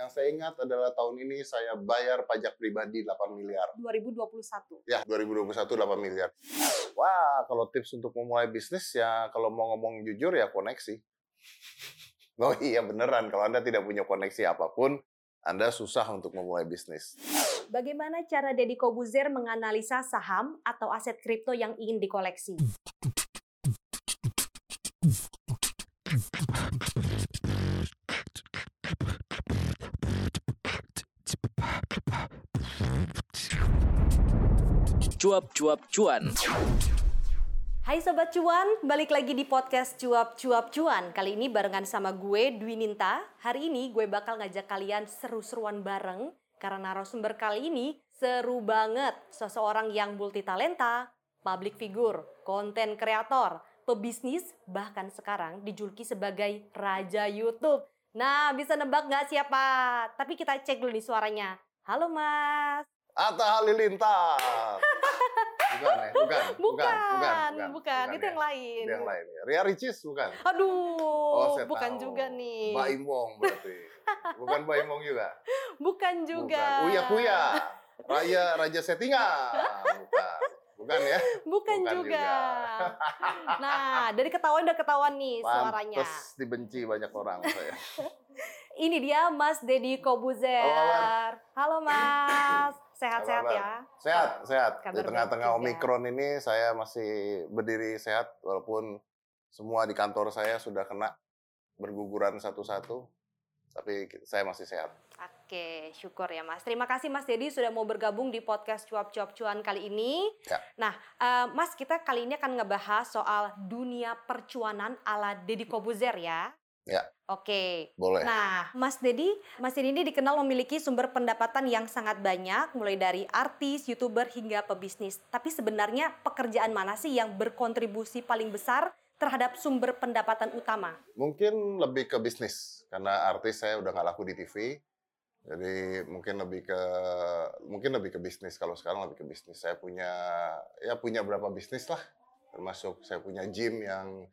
Yang saya ingat adalah tahun ini saya bayar pajak pribadi 8 miliar. 2021. Ya, 2021 8 miliar. Wah, kalau tips untuk memulai bisnis ya kalau mau ngomong jujur ya koneksi. Oh iya beneran, kalau Anda tidak punya koneksi apa pun, Anda susah untuk memulai bisnis. Bagaimana cara Deddy Kobuzer menganalisa saham atau aset kripto yang ingin dikoleksi? Cuap-cuap cuan. Hai Sobat Cuan, balik lagi di podcast Cuap-Cuap Cuan. Kali ini barengan sama gue, Dwi Ninta. Hari ini gue bakal ngajak kalian seru-seruan bareng. Karena narasumber kali ini seru banget. Seseorang yang multitalenta, public figure, konten kreator, pebisnis, bahkan sekarang dijuluki sebagai Raja YouTube. Nah, bisa nebak nggak siapa? Tapi kita cek dulu nih suaranya. Halo Mas. Atta Halilintar. bukan ya, bukan, Bukan, bukan, bukan, bukan, itu ya. yang lain. Itu yang lain ya. Ria Ricis bukan? Aduh, Oh, saya bukan tahu. juga nih. Mbak Imong berarti. Bukan Mbak Imong juga? Bukan juga. Bukan. Uya Kuya. Raya Raja Settingan. Bukan. Bukan ya? Bukan, Bukan juga. juga. nah, dari ketahuan udah ketahuan nih suaranya. Pantes dibenci banyak orang saya. Ini dia Mas Deddy Kobuzer. Halo, Halo Mas, sehat-sehat ya. Sehat, sehat. Kabar Di tengah-tengah. Omikron ini saya masih berdiri sehat walaupun semua di kantor saya sudah kena berguguran satu-satu. Tapi saya masih sehat. Oke, syukur ya Mas. Terima kasih Mas Deddy sudah mau bergabung di podcast Cuap-Cuap Cuan kali ini. Ya. Nah, eh, Mas kita kali ini akan ngebahas soal dunia percuanan ala Deddy Kobuzer ya. Ya. Oke. Boleh. Nah, Mas Dedi, Mas Dedi ini dikenal memiliki sumber pendapatan yang sangat banyak, mulai dari artis, youtuber hingga pebisnis. Tapi sebenarnya pekerjaan mana sih yang berkontribusi paling besar terhadap sumber pendapatan utama? Mungkin lebih ke bisnis karena artis saya udah nggak laku di TV. Jadi mungkin lebih ke mungkin lebih ke bisnis kalau sekarang lebih ke bisnis. Saya punya ya punya berapa bisnis lah. Termasuk saya punya gym yang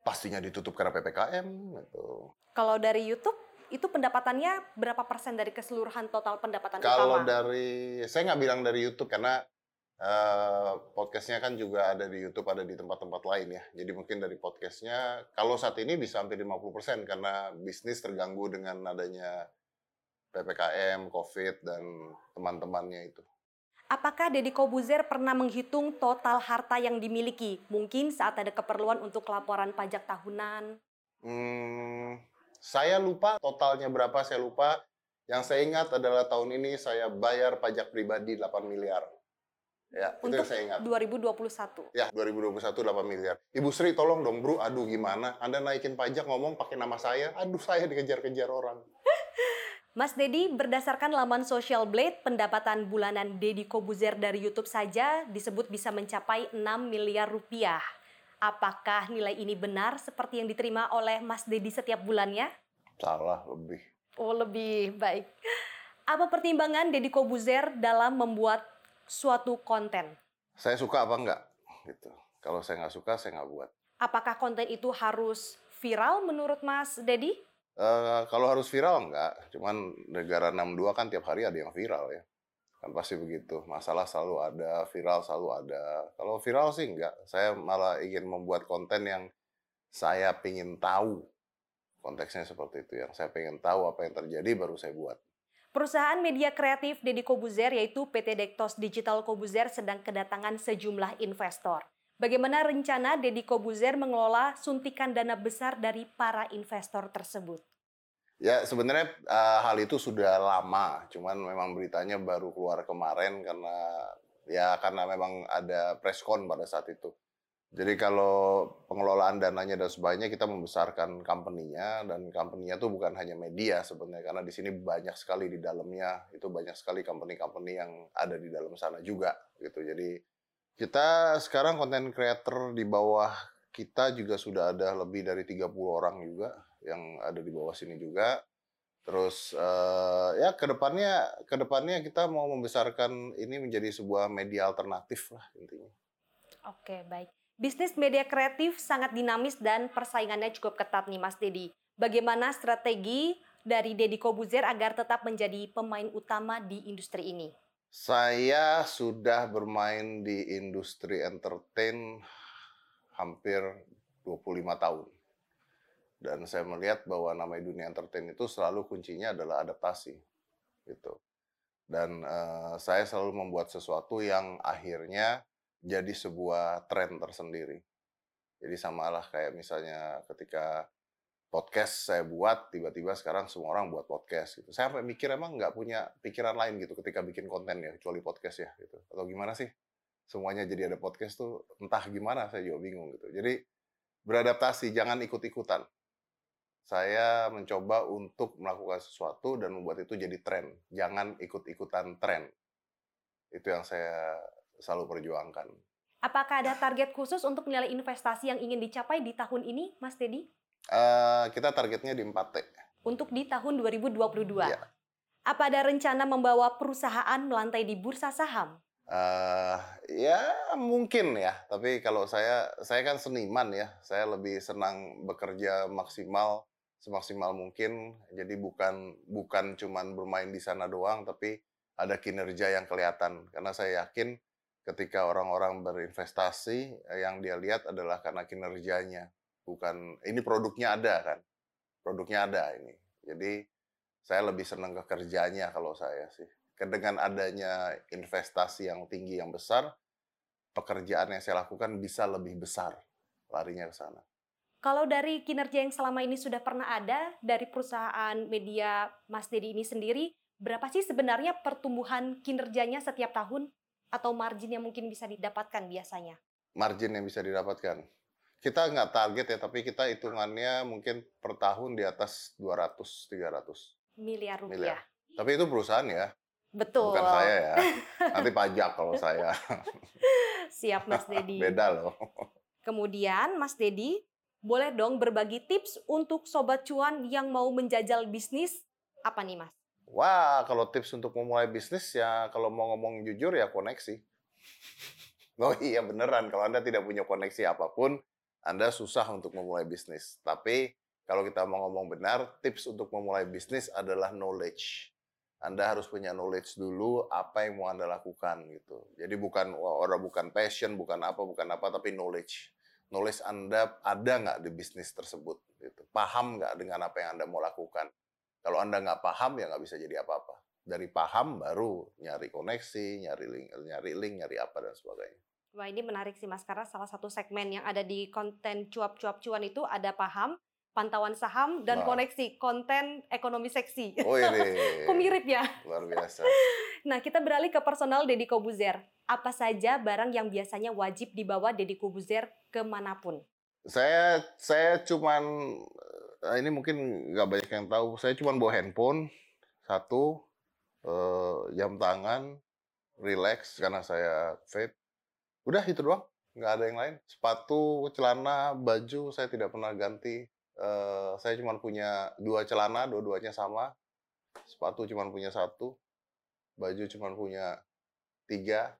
pastinya ditutup karena PPKM gitu. Kalau dari YouTube, itu pendapatannya berapa persen dari keseluruhan total pendapatan Kalau utama? dari saya nggak bilang dari YouTube karena eh, podcastnya kan juga ada di YouTube, ada di tempat-tempat lain ya. Jadi mungkin dari podcastnya kalau saat ini bisa hampir 50% karena bisnis terganggu dengan adanya PPKM, COVID dan teman-temannya itu. Apakah Deddy Kobuzer pernah menghitung total harta yang dimiliki? Mungkin saat ada keperluan untuk laporan pajak tahunan. Hmm, saya lupa totalnya berapa, saya lupa. Yang saya ingat adalah tahun ini saya bayar pajak pribadi 8 miliar. Ya, itu Untuk yang saya ingat. 2021. Ya, 2021 8 miliar. Ibu Sri tolong dong, Bro. Aduh, gimana? Anda naikin pajak ngomong pakai nama saya. Aduh, saya dikejar-kejar orang. Mas Dedi, berdasarkan laman Social Blade, pendapatan bulanan Dedi Kobuzer dari YouTube saja disebut bisa mencapai 6 miliar rupiah. Apakah nilai ini benar seperti yang diterima oleh Mas Dedi setiap bulannya? Salah lebih. Oh, lebih baik. Apa pertimbangan Dedi Kobuzer dalam membuat suatu konten? Saya suka apa enggak? Gitu. Kalau saya nggak suka, saya nggak buat. Apakah konten itu harus viral menurut Mas Dedi? Eh, kalau harus viral enggak, cuman negara 62 kan tiap hari ada yang viral ya. Kan pasti begitu. Masalah selalu ada, viral selalu ada. Kalau viral sih enggak. Saya malah ingin membuat konten yang saya pingin tahu. Konteksnya seperti itu. Yang saya pengen tahu apa yang terjadi baru saya buat. Perusahaan media kreatif Deddy Kobuzer yaitu PT Dektos Digital Kobuzer sedang kedatangan sejumlah investor. Bagaimana rencana Deddy Kobuzer mengelola suntikan dana besar dari para investor tersebut? Ya sebenarnya eh, hal itu sudah lama, cuman memang beritanya baru keluar kemarin karena ya karena memang ada preskon pada saat itu. Jadi kalau pengelolaan dananya dan sebagainya kita membesarkan company-nya dan company-nya tuh bukan hanya media sebenarnya karena di sini banyak sekali di dalamnya itu banyak sekali company-company yang ada di dalam sana juga gitu. Jadi kita sekarang konten creator di bawah kita juga sudah ada lebih dari 30 orang juga yang ada di bawah sini juga. Terus eh, ya ke depannya ke depannya kita mau membesarkan ini menjadi sebuah media alternatif lah intinya. Oke, baik. Bisnis media kreatif sangat dinamis dan persaingannya cukup ketat nih Mas Dedi. Bagaimana strategi dari Deddy Kobuzer agar tetap menjadi pemain utama di industri ini? Saya sudah bermain di industri entertain hampir 25 tahun. Dan saya melihat bahwa namanya dunia entertain itu selalu kuncinya adalah adaptasi. Gitu. Dan uh, saya selalu membuat sesuatu yang akhirnya jadi sebuah tren tersendiri. Jadi samalah kayak misalnya ketika podcast saya buat, tiba-tiba sekarang semua orang buat podcast gitu. Saya sampai mikir emang nggak punya pikiran lain gitu ketika bikin konten ya, kecuali podcast ya gitu. Atau gimana sih? Semuanya jadi ada podcast tuh entah gimana saya juga bingung gitu. Jadi beradaptasi, jangan ikut-ikutan. Saya mencoba untuk melakukan sesuatu dan membuat itu jadi tren. Jangan ikut-ikutan tren. Itu yang saya selalu perjuangkan. Apakah ada target khusus untuk nilai investasi yang ingin dicapai di tahun ini, Mas Dedi? Uh, kita targetnya di 4T. Untuk di tahun 2022. Ya. Apa ada rencana membawa perusahaan melantai di bursa saham? Uh, ya mungkin ya, tapi kalau saya saya kan seniman ya, saya lebih senang bekerja maksimal semaksimal mungkin. Jadi bukan bukan cuman bermain di sana doang, tapi ada kinerja yang kelihatan. Karena saya yakin ketika orang-orang berinvestasi yang dia lihat adalah karena kinerjanya bukan ini produknya ada kan produknya ada ini. Jadi saya lebih senang ke kerjanya kalau saya sih. Dengan adanya investasi yang tinggi yang besar pekerjaan yang saya lakukan bisa lebih besar larinya ke sana. Kalau dari kinerja yang selama ini sudah pernah ada dari perusahaan media Mas Dedi ini sendiri, berapa sih sebenarnya pertumbuhan kinerjanya setiap tahun? Atau margin yang mungkin bisa didapatkan biasanya? Margin yang bisa didapatkan kita nggak target ya, tapi kita hitungannya mungkin per tahun di atas 200-300 miliar rupiah. Miliar. Tapi itu perusahaan ya. Betul. Bukan saya ya. Nanti pajak kalau saya. Siap Mas Dedi. Beda loh. Kemudian Mas Dedi, boleh dong berbagi tips untuk sobat cuan yang mau menjajal bisnis apa nih Mas? Wah, kalau tips untuk memulai bisnis ya kalau mau ngomong jujur ya koneksi. Oh iya beneran, kalau Anda tidak punya koneksi apa pun, anda susah untuk memulai bisnis. Tapi kalau kita mau ngomong benar, tips untuk memulai bisnis adalah knowledge. Anda harus punya knowledge dulu apa yang mau Anda lakukan gitu. Jadi bukan orang bukan passion, bukan apa, bukan apa, tapi knowledge. Knowledge Anda ada nggak di bisnis tersebut? Gitu. Paham nggak dengan apa yang Anda mau lakukan? Kalau Anda nggak paham ya nggak bisa jadi apa-apa. Dari paham baru nyari koneksi, nyari link, nyari link, nyari apa dan sebagainya. Wah ini menarik sih Mas, karena salah satu segmen yang ada di konten cuap-cuap cuan itu ada paham, pantauan saham, dan nah. koneksi konten ekonomi seksi. Oh ini. Kok mirip ya? Luar biasa. nah kita beralih ke personal Deddy Kobuzer. Apa saja barang yang biasanya wajib dibawa Deddy Kobuzer ke mana pun? Saya saya cuman eh, ini mungkin nggak banyak yang tahu. Saya cuman bawa handphone satu, eh, jam tangan, relax karena saya vape Udah itu doang, nggak ada yang lain. Sepatu, celana, baju saya tidak pernah ganti. Uh, saya cuma punya dua celana, dua-duanya sama. Sepatu cuma punya satu, baju cuma punya tiga,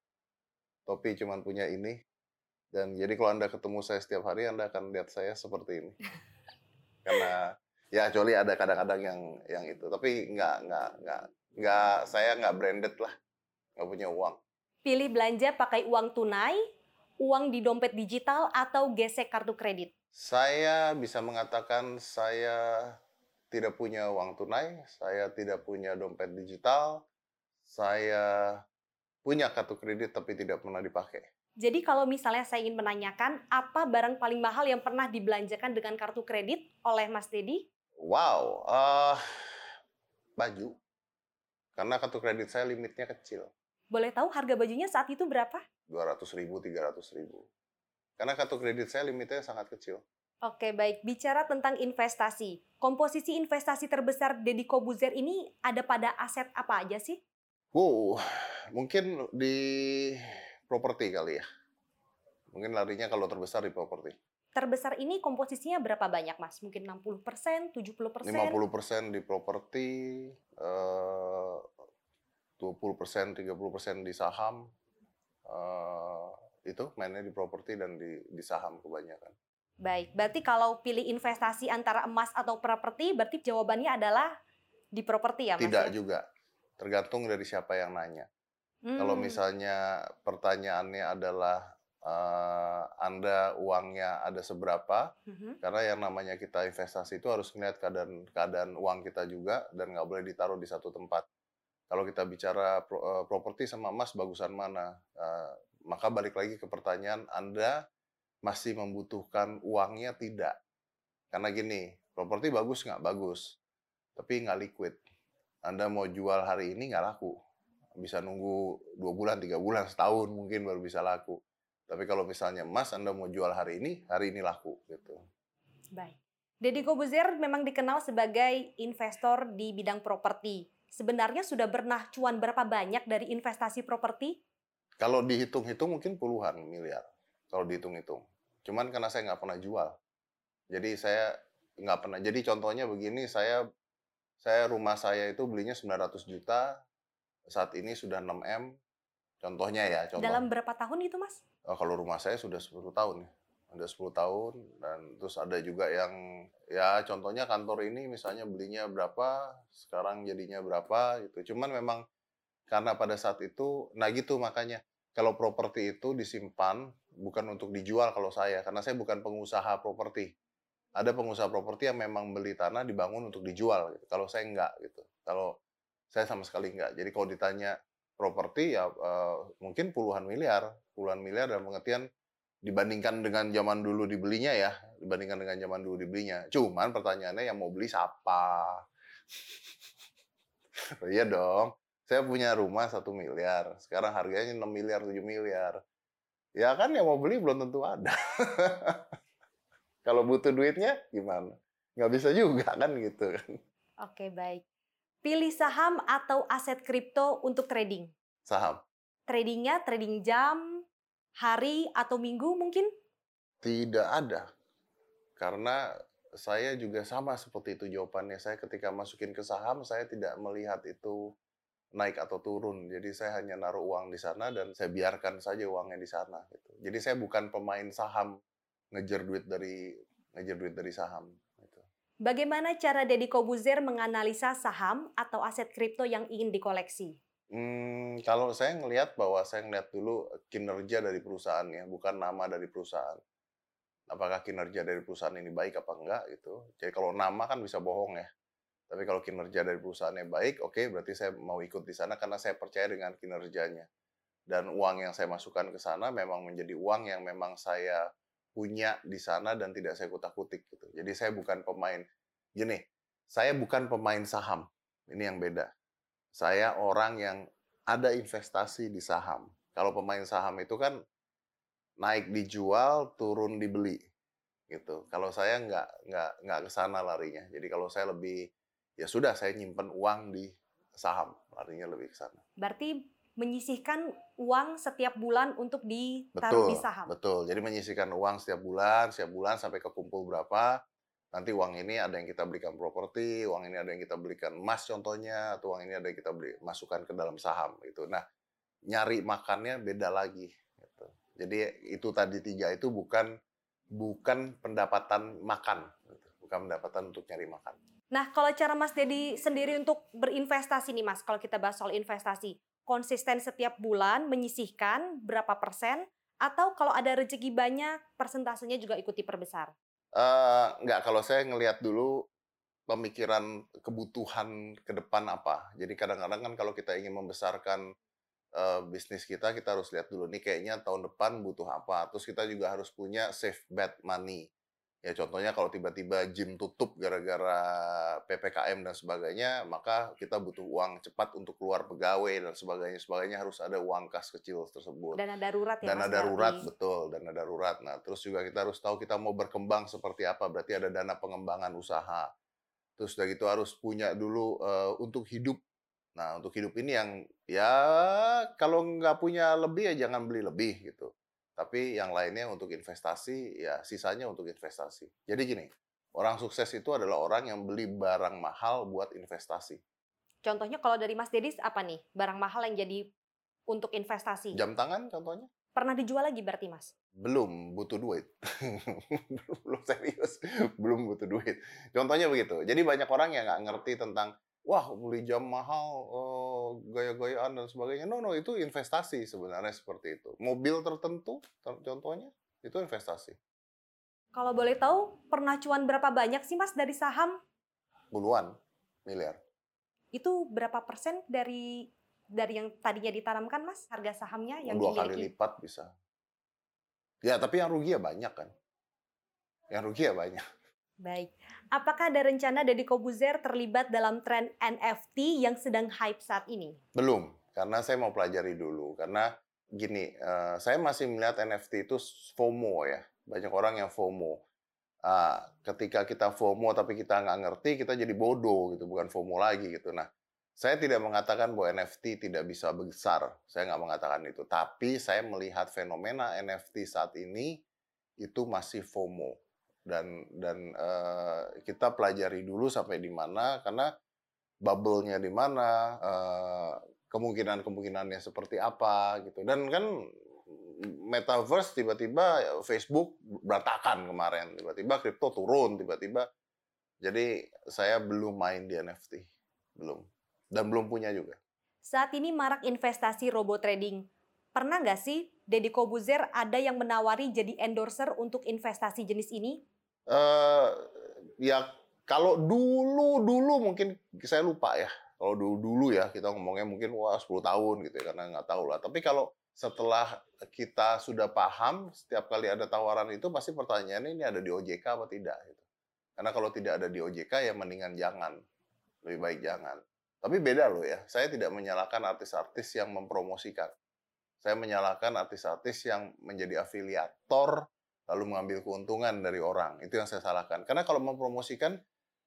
topi cuma punya ini. Dan jadi kalau anda ketemu saya setiap hari, anda akan lihat saya seperti ini. Karena ya kecuali ada kadang-kadang yang yang itu, tapi nggak nggak nggak nggak saya nggak branded lah, nggak punya uang. Pilih belanja pakai uang tunai, uang di dompet digital, atau gesek kartu kredit? Saya bisa mengatakan saya tidak punya uang tunai, saya tidak punya dompet digital, saya punya kartu kredit tapi tidak pernah dipakai. Jadi kalau misalnya saya ingin menanyakan apa barang paling mahal yang pernah dibelanjakan dengan kartu kredit oleh Mas Dedi? Wow, uh, baju. Karena kartu kredit saya limitnya kecil. Boleh tahu harga bajunya saat itu berapa? 200 ribu, 300 ribu. Karena kartu kredit saya limitnya sangat kecil. Oke, baik. Bicara tentang investasi. Komposisi investasi terbesar Deddy Kobuzer ini ada pada aset apa aja sih? Wow, mungkin di properti kali ya. Mungkin larinya kalau terbesar di properti. Terbesar ini komposisinya berapa banyak, Mas? Mungkin 60 persen, 70 persen? 50 persen di properti, uh, 20%, 30% di saham, uh, itu mainnya di properti dan di, di saham kebanyakan. Baik, berarti kalau pilih investasi antara emas atau properti, berarti jawabannya adalah di properti ya, Mas? Tidak ya? juga. Tergantung dari siapa yang nanya. Kalau Hmm. misalnya pertanyaannya adalah eh, Anda uangnya ada seberapa, Mhm. karena yang namanya kita investasi itu harus melihat keadaan keadaan uang kita juga dan nggak boleh ditaruh di satu tempat. Kalau kita bicara pro- eh, properti sama emas bagusan mana, Eh, maka balik lagi ke pertanyaan Anda masih membutuhkan uangnya tidak? Karena gini, properti bagus nggak bagus, tapi nggak liquid. Anda mau jual hari ini nggak laku, bisa nunggu dua bulan, tiga bulan, setahun mungkin baru bisa laku. Tapi kalau misalnya emas, Anda mau jual hari ini, hari ini laku gitu. Baik. Deddy Kobuzer memang dikenal sebagai investor di bidang properti. Sebenarnya sudah pernah cuan berapa banyak dari investasi properti? Kalau dihitung-hitung mungkin puluhan miliar. Kalau dihitung-hitung. Cuman karena saya nggak pernah jual. Jadi saya nggak pernah. Jadi contohnya begini, saya saya rumah saya itu belinya 900 juta. Saat ini sudah 6 m. Contohnya ya, contoh. Dalam berapa tahun itu, Mas? Oh, kalau rumah saya sudah 10 tahun ya. Ada 10 tahun dan terus ada juga yang ya contohnya kantor ini misalnya belinya berapa, sekarang jadinya berapa gitu. Cuman memang karena pada saat itu nah gitu makanya kalau properti itu disimpan bukan untuk dijual kalau saya karena saya bukan pengusaha properti. Ada pengusaha properti yang memang beli tanah dibangun untuk dijual gitu. Kalau saya enggak gitu. Kalau saya sama sekali enggak. Jadi kalau ditanya properti ya eh, mungkin puluhan miliar, puluhan miliar dalam pengertian dibandingkan dengan zaman dulu dibelinya ya, dibandingkan dengan zaman dulu dibelinya. Cuman pertanyaannya yang mau beli siapa? Oh iya dong. Saya punya rumah satu miliar. Sekarang harganya 6 miliar, 7 miliar. Ya kan yang mau beli belum tentu ada. Kalau butuh duitnya gimana? Nggak bisa juga kan gitu kan. Oke, baik. Pilih saham atau aset kripto untuk trading? Saham. Tradingnya trading jam, hari, atau minggu mungkin? Tidak ada. Karena saya juga sama seperti itu jawabannya. Saya ketika masukin ke saham, saya tidak melihat itu naik atau turun. Jadi saya hanya naruh uang di sana dan saya biarkan saja uangnya di sana. Gitu. Jadi saya bukan pemain saham ngejar duit dari ngejar duit dari saham. Gitu. Bagaimana cara Deddy Kobuzer menganalisa saham atau aset kripto yang ingin dikoleksi? Hmm, kalau saya ngelihat bahwa saya ngelihat dulu kinerja dari perusahaannya, bukan nama dari perusahaan. Apakah kinerja dari perusahaan ini baik apa enggak gitu. Jadi kalau nama kan bisa bohong ya. Tapi kalau kinerja dari perusahaannya baik, oke berarti saya mau ikut di sana karena saya percaya dengan kinerjanya. Dan uang yang saya masukkan ke sana memang menjadi uang yang memang saya punya di sana dan tidak saya kutak-kutik gitu. Jadi saya bukan pemain gini, saya bukan pemain saham. Ini yang beda. Saya orang yang ada investasi di saham. Kalau pemain saham itu kan naik dijual, turun dibeli gitu. Kalau saya nggak nggak nggak ke sana larinya. Jadi kalau saya lebih ya sudah saya nyimpen uang di saham, larinya lebih ke sana. Berarti menyisihkan uang setiap bulan untuk Betul, ditaruh di saham. betul. Jadi menyisihkan uang setiap bulan, setiap bulan sampai kekumpul berapa. Nanti uang ini ada yang kita belikan properti, uang ini ada yang kita belikan emas contohnya, atau uang ini ada yang kita beli masukkan ke dalam saham gitu. Nah, nyari makannya beda lagi. Gitu. Jadi itu tadi tiga itu bukan bukan pendapatan makan, gitu. bukan pendapatan untuk nyari makan. Nah, kalau cara Mas Dedi sendiri untuk berinvestasi nih Mas, kalau kita bahas soal investasi, konsisten setiap bulan menyisihkan berapa persen, atau kalau ada rezeki banyak, persentasenya juga ikut diperbesar? Eh, nggak, kalau saya ngelihat dulu pemikiran kebutuhan ke depan apa. Jadi kadang-kadang kan kalau kita ingin membesarkan eh, bisnis kita, kita harus lihat dulu nih kayaknya tahun depan butuh apa. Terus kita juga harus punya safe bet money. Ya contohnya kalau tiba-tiba gym tutup gara-gara PPKM dan sebagainya, maka kita butuh uang cepat untuk keluar pegawai dan sebagainya. Sebagainya harus ada uang kas kecil tersebut. Dana darurat ya Dana Mas darurat, berarti? betul, dana darurat. Nah, terus juga kita harus tahu kita mau berkembang seperti apa. Berarti ada dana pengembangan usaha. Terus udah gitu harus punya dulu eh, untuk hidup. Nah, untuk hidup ini yang ya kalau nggak punya lebih ya jangan beli lebih gitu. Tapi yang lainnya untuk investasi, ya sisanya untuk investasi. Jadi gini, orang sukses itu adalah orang yang beli barang mahal buat investasi. Contohnya kalau dari Mas Dedis apa nih? Barang mahal yang jadi untuk investasi. Jam tangan contohnya? Pernah dijual lagi berarti Mas? belum butuh duit. belum serius, belum butuh duit. Contohnya begitu. Jadi banyak orang yang nggak ngerti tentang, wah beli jam mahal, eh, gaya-gayaan dan sebagainya. No, no, itu investasi sebenarnya seperti itu. Mobil tertentu, ter- contohnya, itu investasi. Kalau boleh tahu, pernah cuan berapa banyak sih Mas dari saham? Puluhan miliar. Itu berapa persen dari dari yang tadinya ditanamkan Mas harga sahamnya yang Dua kali lipat bisa. Ya, tapi yang rugi ya banyak kan. Yang rugi ya banyak. Baik. Apakah ada rencana Deddy Kobuzer terlibat dalam tren NFT yang sedang hype saat ini? Belum, karena saya mau pelajari dulu. Karena gini, eh, saya masih melihat NFT itu FOMO ya. Banyak orang yang FOMO. Ah, ketika kita FOMO tapi kita nggak ngerti, kita jadi bodoh gitu, bukan FOMO lagi gitu. Nah, saya tidak mengatakan bahwa NFT tidak bisa besar. Saya nggak mengatakan itu. Tapi saya melihat fenomena NFT saat ini itu masih FOMO. Dan dan eh, kita pelajari dulu sampai di mana, karena bubble-nya di mana, eh, kemungkinan-kemungkinannya seperti apa gitu. Dan kan metaverse tiba-tiba Facebook berantakan kemarin, tiba-tiba kripto turun tiba-tiba. Jadi saya belum main di NFT, belum. Dan belum punya juga. Saat ini marak investasi robot trading. Pernah nggak sih Deddy Kobuzer ada yang menawari jadi endorser untuk investasi jenis ini? Eh ya kalau dulu dulu mungkin saya lupa ya. Kalau dulu dulu ya kita ngomongnya mungkin wah 10 tahun gitu ya karena nggak tahu lah. Tapi kalau setelah kita sudah paham setiap kali ada tawaran itu pasti pertanyaannya ini ada di OJK apa tidak gitu. Karena kalau tidak ada di OJK ya mendingan jangan. Lebih baik jangan. Tapi beda loh ya. Saya tidak menyalahkan artis-artis yang mempromosikan. Saya menyalahkan artis-artis yang menjadi afiliator lalu mengambil keuntungan dari orang. Itu yang saya salahkan. Karena kalau mempromosikan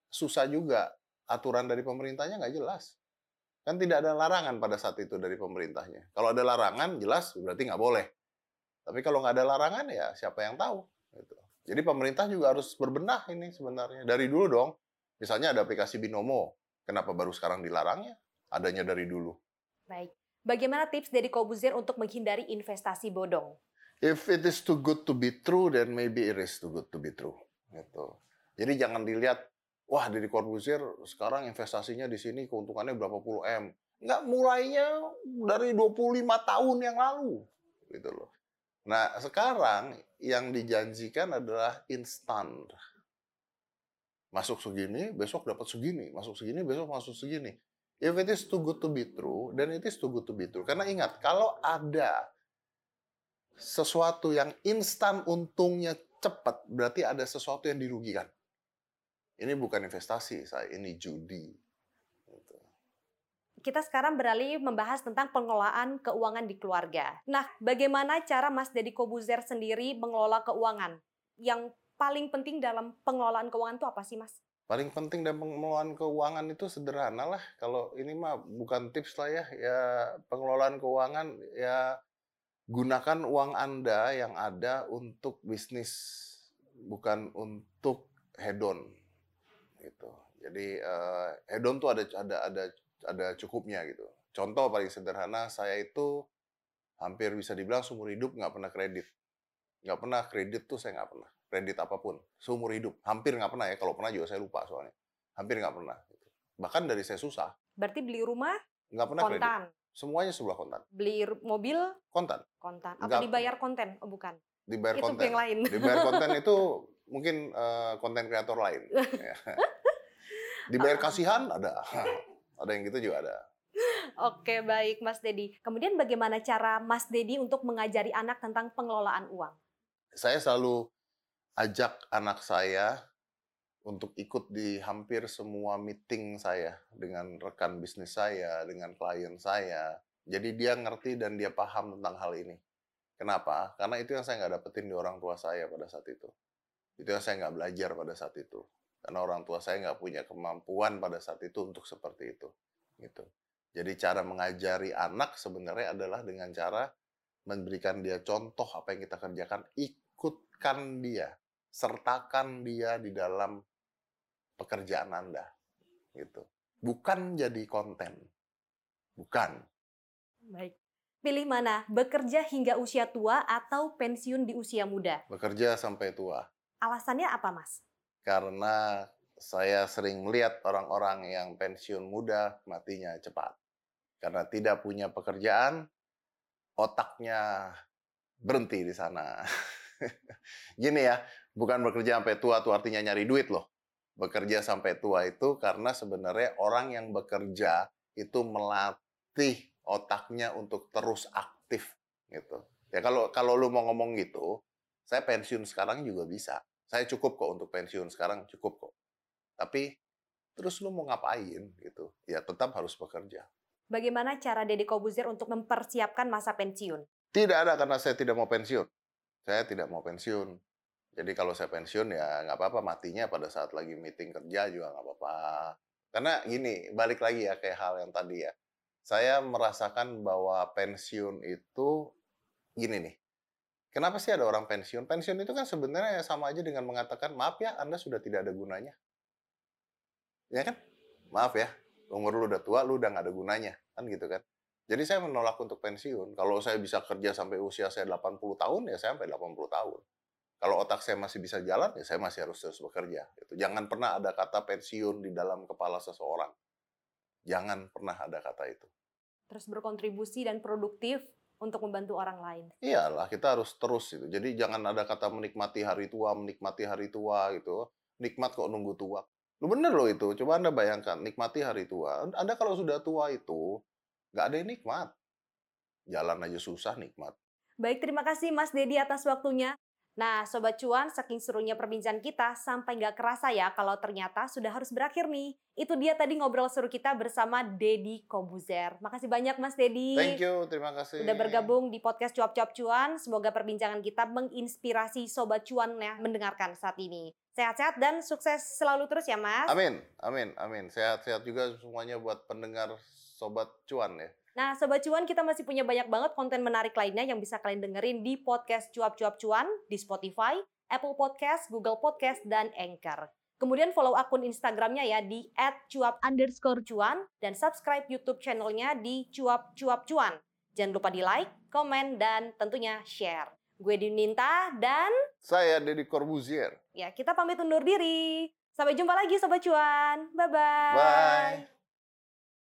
susah juga. Aturan dari pemerintahnya nggak jelas. Kan tidak ada larangan pada saat itu dari pemerintahnya. Kalau ada larangan, jelas berarti nggak boleh. Tapi kalau nggak ada larangan, ya siapa yang tahu. Gitu. Jadi pemerintah juga harus berbenah ini sebenarnya. Dari dulu dong. Misalnya ada aplikasi Binomo. Kenapa baru sekarang dilarangnya? Adanya dari dulu. Baik. Bagaimana tips Deddy Kobuzer untuk menghindari investasi bodong? If it is too good to be true, then maybe it is too good to be true. Gitu. Jadi jangan dilihat, wah Deddy Corbuzier sekarang investasinya di sini keuntungannya berapa puluh M. Nggak mulainya dari 25 tahun yang lalu. Gitu loh. Nah sekarang yang dijanjikan adalah instan. Masuk segini, besok dapat segini. Masuk segini, besok masuk segini. If it is too good to be true, then it is too good to be true. Karena ingat, kalau ada sesuatu yang instan untungnya cepat, berarti ada sesuatu yang dirugikan. Ini bukan investasi, saya ini judi. Gitu. Kita sekarang beralih membahas tentang pengelolaan keuangan di keluarga. Nah, bagaimana cara Mas Deddy Kobuzer sendiri mengelola keuangan? Yang paling penting dalam pengelolaan keuangan itu apa sih, Mas? Paling penting dalam pengelolaan keuangan itu sederhana lah. Kalau ini mah bukan tips lah ya. Ya pengelolaan keuangan ya gunakan uang Anda yang ada untuk bisnis, bukan untuk hedon. Gitu. Jadi eh, hedon tuh ada ada ada ada cukupnya gitu. Contoh paling sederhana, saya itu hampir bisa dibilang seumur hidup nggak pernah kredit. Nggak pernah kredit tuh saya nggak pernah. Kredit apa pun. Seumur hidup. Hampir nggak pernah ya. Kalau pernah juga saya lupa soalnya. Hampir nggak pernah. gitu. Bahkan dari saya susah. Berarti beli rumah Nggak pernah kredit. Semuanya sebelah kontan. beli mobil Kontan. kontan, atau Enggak. dibayar konten? Oh, bukan. Dibayar itu konten. yang lain. Dibayar konten itu mungkin eh, konten kreator lain. Ya. Dibayar kasihan ada. Ada yang gitu juga ada. Oke, baik Mas Dedi. Kemudian bagaimana cara Mas Dedi untuk mengajari anak tentang pengelolaan uang? saya selalu ajak anak saya untuk ikut di hampir semua meeting saya dengan rekan bisnis saya, dengan klien saya. Jadi dia ngerti dan dia paham tentang hal ini. Kenapa? Karena itu yang saya nggak dapetin di orang tua saya pada saat itu. Itu yang saya nggak belajar pada saat itu. Karena orang tua saya nggak punya kemampuan pada saat itu untuk seperti itu. Gitu. Jadi cara mengajari anak sebenarnya adalah dengan cara memberikan dia contoh apa yang kita kerjakan, ikutkan dia, sertakan dia di dalam pekerjaan Anda. Gitu. Bukan jadi konten. Bukan. Baik. Pilih mana? Bekerja hingga usia tua atau pensiun di usia muda? Bekerja sampai tua. Alasannya apa, Mas? Karena saya sering melihat orang-orang yang pensiun muda matinya cepat. Karena tidak punya pekerjaan, otaknya berhenti di sana. Gini ya, bukan bekerja sampai tua tuh artinya nyari duit loh. Bekerja sampai tua itu karena sebenarnya orang yang bekerja itu melatih otaknya untuk terus aktif gitu. Ya kalau kalau lu mau ngomong gitu, saya pensiun sekarang juga bisa. Saya cukup kok untuk pensiun sekarang cukup kok. Tapi terus lu mau ngapain gitu? Ya tetap harus bekerja. Bagaimana cara Deddy Kobuzer untuk mempersiapkan masa pensiun? Tidak ada karena saya tidak mau pensiun. Saya tidak mau pensiun. Jadi kalau saya pensiun ya nggak apa-apa matinya pada saat lagi meeting kerja juga nggak apa-apa. Karena gini, balik lagi ya kayak hal yang tadi ya. Saya merasakan bahwa pensiun itu gini nih. Kenapa sih ada orang pensiun? Pensiun itu kan sebenarnya sama aja dengan mengatakan, maaf ya, Anda sudah tidak ada gunanya. Ya kan? Maaf ya, umur lu udah tua, lu udah nggak ada gunanya. Kan gitu kan? Jadi saya menolak untuk pensiun. Kalau saya bisa kerja sampai usia saya 80 tahun, ya saya sampai 80 tahun. Kalau otak saya masih bisa jalan, ya saya masih harus terus bekerja. Gitu. Jangan pernah ada kata pensiun di dalam kepala seseorang. Jangan pernah ada kata itu. Terus berkontribusi dan produktif untuk membantu orang lain. Iyalah, kita harus terus itu. Jadi jangan ada kata menikmati hari tua, menikmati hari tua gitu. Nikmat kok nunggu tua. Lu bener loh itu. Coba Anda bayangkan, nikmati hari tua. Anda kalau sudah tua itu, nggak ada yang nikmat. Jalan aja susah nikmat. Baik, terima kasih Mas Dedi atas waktunya. Nah, Sobat Cuan, saking serunya perbincangan kita, sampai nggak kerasa ya kalau ternyata sudah harus berakhir nih. Itu dia tadi ngobrol seru kita bersama Dedi Kobuzer. Makasih banyak Mas Dedi. Thank you, terima kasih. Sudah bergabung di podcast Cuap-Cuap Cuan. Semoga perbincangan kita menginspirasi Sobat Cuan yang mendengarkan saat ini. Sehat-sehat dan sukses selalu terus ya Mas. Amin, amin, amin. Sehat-sehat juga semuanya buat pendengar Sobat Cuan ya. Nah, Sobat Cuan, kita masih punya banyak banget konten menarik lainnya yang bisa kalian dengerin di podcast Cuap-Cuap Cuan, di Spotify, Apple Podcast, Google Podcast, dan Anchor. Kemudian follow akun Instagramnya ya di @cuap underscore cuan dan subscribe YouTube channelnya di cuap cuap cuan. Jangan lupa di like, komen, dan tentunya share. Gue Dininta dan Saya Deddy Corbuzier. ya kita pamit undur diri. Sampai jumpa lagi Sobat Cuan. Bye-bye. Bye.